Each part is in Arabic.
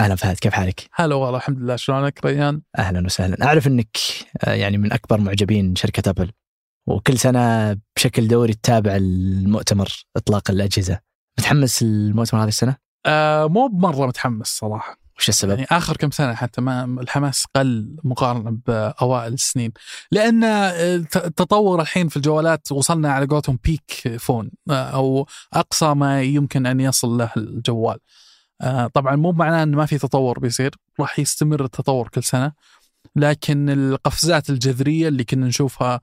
أهلا فهد كيف حالك؟ هلا والله الحمد لله شلونك ريان؟ أهلا وسهلا أعرف إنك آه، يعني من أكبر معجبين شركة أبل وكل سنة بشكل دوري تتابع المؤتمر إطلاق الأجهزة متحمس المؤتمر هذه السنة؟ آه مو بمرة متحمس صراحة وش السبب؟ يعني آخر كم سنة حتى ما الحماس قل مقارنة بأوائل السنين لأن التطور الحين في الجوالات وصلنا على قولتهم بيك فون آه، أو أقصى ما يمكن أن يصل له الجوال آه، طبعا مو معناه إنه ما في تطور بيصير راح يستمر التطور كل سنة لكن القفزات الجذرية اللي كنا نشوفها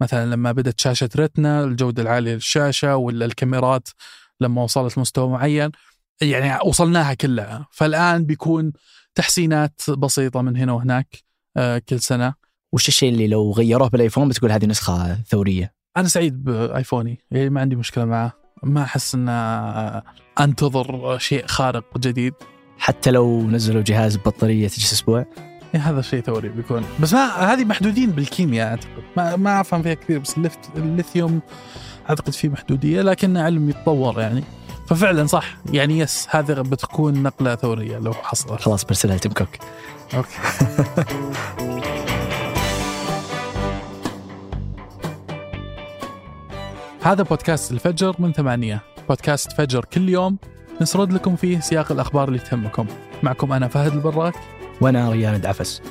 مثلا لما بدأت شاشة ريتنا الجودة العالية للشاشة ولا الكاميرات لما وصلت لمستوى معين يعني وصلناها كلها. فالآن بيكون تحسينات بسيطة من هنا وهناك آه، كل سنة. وش الشيء اللي لو غيروه بالآيفون بتقول هذه نسخة ثورية؟ أنا سعيد بآيفوني. يعني ما عندي مشكلة معه. ما أحس ان أنتظر شيء خارق جديد حتى لو نزلوا جهاز بطارية تجلس أسبوع. إيه هذا شيء ثوري بيكون. بس ما هذه محدودين بالكيمياء أعتقد. ما ما أفهم فيها كثير بس الليثيوم أعتقد فيه محدودية لكن علم يتطور يعني. ففعلا صح. يعني yes هذه بتكون نقلة ثورية لو حصلت خلاص برسلها لتيم كوك. okay. هذا بودكاست الفجر من ثمانية. بودكاست فجر كل يوم نسرد لكم فيه سياق الأخبار اللي تهمكم. معكم أنا فهد البراك. وأنا ريان الدعفس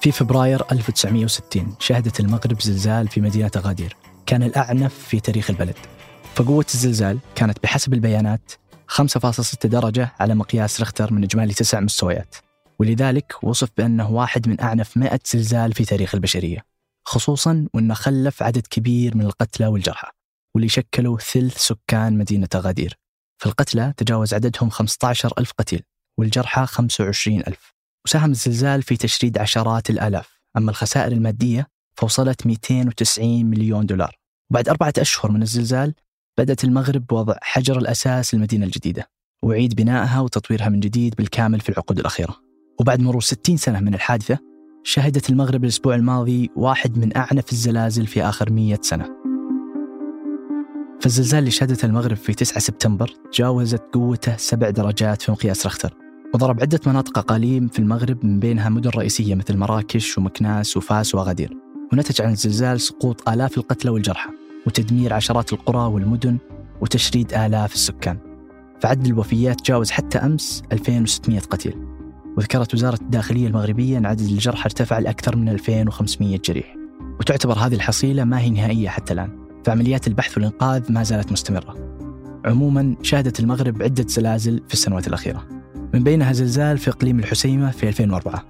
في فبراير 1960 شهدت المغرب زلزال في مدينة أغادير كان الأعنف في تاريخ البلد. فقوة الزلزال كانت بحسب البيانات 5.6 درجة على مقياس ريختر من إجمالي تسع مستويات. ولذلك وصف بأنه واحد من أعنف 100 زلزال في تاريخ البشرية خصوصا وأنه خلف عدد كبير من القتلى والجرحى واللي شكلوا ثلث سكان مدينة أغادير فالقتلى تجاوز عددهم 15 ألف قتيل والجرحى 25 ألف. وساهم الزلزال في تشريد عشرات الآلاف. أما الخسائر المادية فوصلت 290 مليون دولار. بعد أربعة أشهر من الزلزال بدأت المغرب بوضع حجر الأساس للمدينة الجديدة وعيد بنائها وتطويرها من جديد بالكامل في العقود الأخيرة. وبعد مرور 60 سنة من الحادثة شهدت المغرب الأسبوع الماضي واحد من أعنف الزلازل في آخر 100 سنة. فالزلزال اللي شهدته المغرب في 9 سبتمبر تجاوزت قوته سبع درجات في مقياس رختر وضرب عدة مناطق أقاليم في المغرب من بينها مدن رئيسية مثل مراكش ومكناس وفاس وأغادير. ونتج عن الزلزال سقوط آلاف القتلى والجرحى. وتدمير عشرات القرى والمدن وتشريد آلاف السكان. فعدد الوفيات تجاوز حتى أمس 2600 قتيل. وذكرت وزارة الداخلية المغربية أن عدد الجرحى ارتفع لأكثر من 2500 جريح. وتعتبر هذه الحصيلة ما هي نهائية حتى الآن. فعمليات البحث والإنقاذ ما زالت مستمرة. عموما شهدت المغرب عدة زلازل في السنوات الأخيرة. من بينها زلزال في إقليم الحسيمة في 2004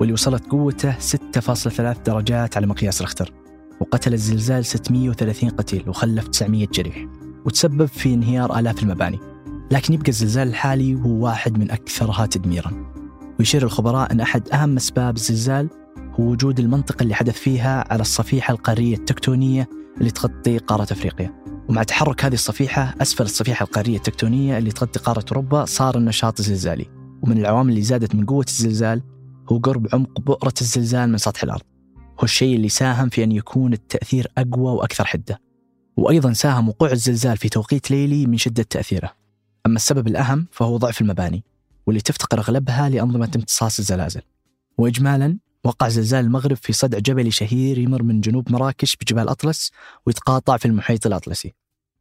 واللي وصلت قوته 6.3 درجات على مقياس رختر وقتل الزلزال 630 قتيل وخلف 900 جريح وتسبب في انهيار آلاف المباني. لكن يبقى الزلزال الحالي هو واحد من أكثرها تدميرا. ويشير الخبراء أن أحد أهم أسباب الزلزال هو وجود المنطقة اللي حدث فيها على الصفيحة القارية التكتونية اللي تغطي قارة أفريقيا. ومع تحرك هذه الصفيحة أسفل الصفيحة القارية التكتونية اللي تغطي قارة أوروبا صار النشاط الزلزالي ومن العوامل اللي زادت من قوة الزلزال هو قرب عمق بؤرة الزلزال من سطح الأرض. هو الشيء اللي ساهم في أن يكون التأثير أقوى وأكثر حدة. وأيضا ساهم وقوع الزلزال في توقيت ليلي من شدة تأثيره. أما السبب الأهم فهو ضعف المباني واللي تفتقر أغلبها لأنظمة امتصاص الزلازل. وإجمالا وقع زلزال المغرب في صدع جبلي شهير يمر من جنوب مراكش بجبال أطلس ويتقاطع في المحيط الأطلسي.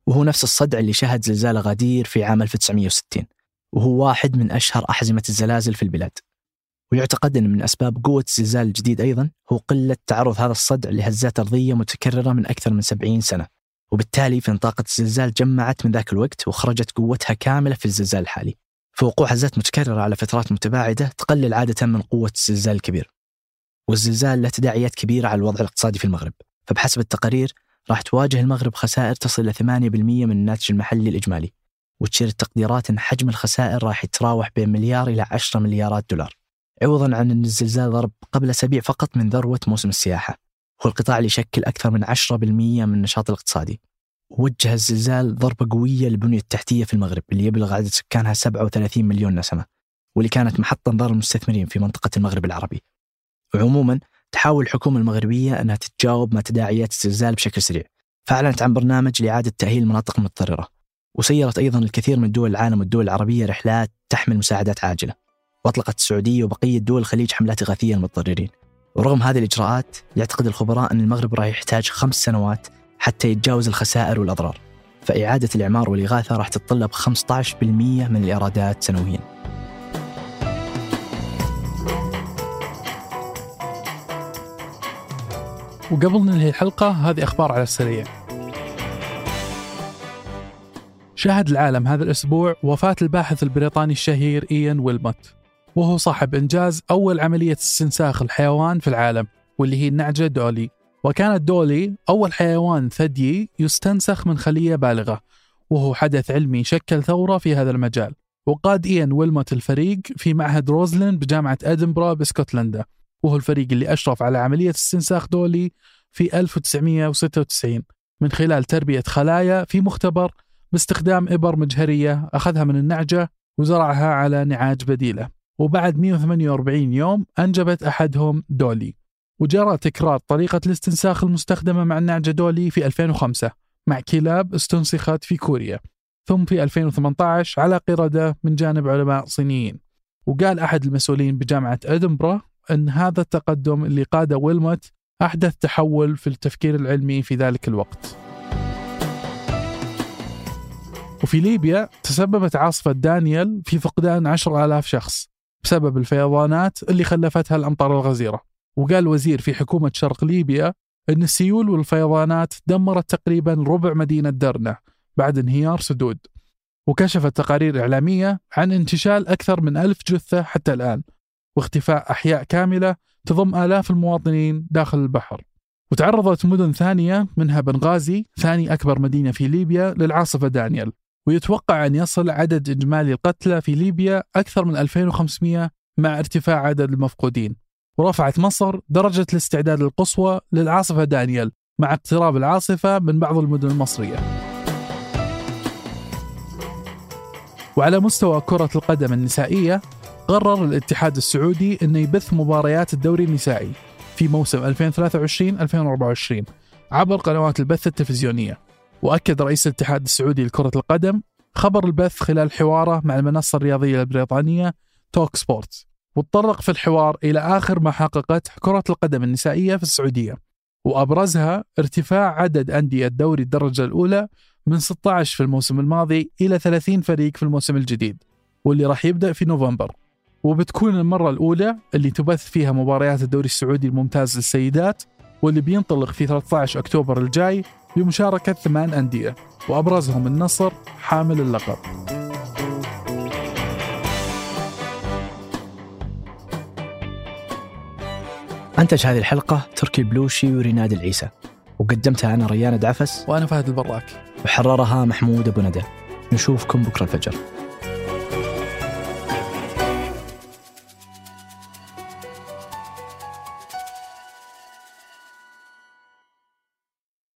وهو نفس الصدع اللي شهد زلزال غادير في عام 1960 وهو واحد من أشهر أحزمة الزلازل في البلاد. ويعتقد أن من أسباب قوة الزلزال الجديد أيضا هو قلة تعرض هذا الصدع لهزات أرضية متكررة من أكثر من 70 سنة. وبالتالي فإن طاقة الزلزال جمعت من ذاك الوقت وخرجت قوتها كاملة في الزلزال الحالي. فوقوع هزات متكررة على فترات متباعدة تقلل عادة من قوة الزلزال الكبير. والزلزال له تداعيات كبيرة على الوضع الاقتصادي في المغرب. فبحسب التقارير راح تواجه المغرب خسائر تصل إلى 8% من الناتج المحلي الإجمالي. وتشير التقديرات أن حجم الخسائر راح يتراوح بين مليار إلى 10 مليارات دولار. عوضا عن أن الزلزال ضرب قبل أسابيع فقط من ذروة موسم السياحة. هو القطاع اللي يشكل أكثر من 10% من النشاط الاقتصادي. وجه الزلزال ضربة قوية للبنية التحتية في المغرب اللي يبلغ عدد سكانها 37 مليون نسمة واللي كانت محط أنظار المستثمرين في منطقة المغرب العربي. وعموما تحاول الحكومة المغربية أنها تتجاوب مع تداعيات الزلزال بشكل سريع. فأعلنت عن برنامج لإعادة تأهيل المناطق المتضررة وسيرت أيضا الكثير من دول العالم والدول العربية رحلات تحمل مساعدات عاجلة. وأطلقت السعودية وبقية دول الخليج حملات إغاثية للمتضررين. ورغم هذه الإجراءات يعتقد الخبراء أن المغرب راح يحتاج خمس سنوات حتى يتجاوز الخسائر والأضرار. فإعادة الإعمار والإغاثة راح تتطلب 15% من الإيرادات سنوياً. وقبل ننهي الحلقة هذه أخبار على السريع. شهد العالم هذا الأسبوع وفاة الباحث البريطاني الشهير إيان ويلموت. وهو صاحب إنجاز أول عملية استنساخ الحيوان في العالم واللي هي النعجة دولي. وكانت دولي أول حيوان ثديي يستنسخ من خلية بالغة وهو حدث علمي شكل ثورة في هذا المجال. وقاد إيان ويلموت الفريق في معهد روزلين بجامعة أدنبرا باسكتلندا وهو الفريق اللي أشرف على عملية استنساخ دولي في 1996 من خلال تربية خلايا في مختبر باستخدام إبر مجهرية أخذها من النعجة وزرعها على نعاج بديلة. وبعد 148 يوم أنجبت أحدهم دولي. وجرى تكرار طريقة الاستنساخ المستخدمة مع النعجة دولي في 2005 مع كلاب استنسخت في كوريا. ثم في 2018 على قردة من جانب علماء صينيين. وقال أحد المسؤولين بجامعة أدنبرا أن هذا التقدم اللي قاده ويلموت أحدث تحول في التفكير العلمي في ذلك الوقت. وفي ليبيا تسببت عاصفة دانيال في فقدان 10,000 شخص. بسبب الفيضانات اللي خلفتها الأمطار الغزيرة. وقال وزير في حكومة شرق ليبيا أن السيول والفيضانات دمرت تقريبا ربع مدينة درنة بعد انهيار سدود. وكشفت تقارير إعلامية عن انتشال أكثر من ألف جثة حتى الآن واختفاء أحياء كاملة تضم آلاف المواطنين داخل البحر. وتعرضت مدن ثانية منها بنغازي ثاني أكبر مدينة في ليبيا للعاصفة دانيال. ويتوقع أن يصل عدد إجمالي القتلى في ليبيا أكثر من 2500 مع ارتفاع عدد المفقودين. ورفعت مصر درجة الاستعداد القصوى للعاصفة دانيال مع اقتراب العاصفة من بعض المدن المصرية. وعلى مستوى كرة القدم النسائية قرر الاتحاد السعودي أنه يبث مباريات الدوري النسائي في موسم 2023-2024 عبر قنوات البث التلفزيونية. وأكد رئيس الاتحاد السعودي لكرة القدم خبر البث خلال حواره مع المنصة الرياضية البريطانية توك سبورتس وتطرق في الحوار إلى آخر ما حققته كرة القدم النسائية في السعودية وأبرزها ارتفاع عدد أندية دوري الدرجة الأولى من 16 في الموسم الماضي إلى 30 فريق في الموسم الجديد واللي راح يبدأ في نوفمبر. وبتكون المرة الأولى اللي تبث فيها مباريات الدوري السعودي الممتاز للسيدات واللي بينطلق في 13 أكتوبر الجاي بمشاركة ثمان أندية وأبرزهم النصر حامل اللقب. أنتج هذه الحلقة تركي البلوشي وريناد العيسى وقدمتها أنا ريان دعفس وأنا فهد البراك. وحررها محمود أبو ندى. نشوفكم بكرة الفجر.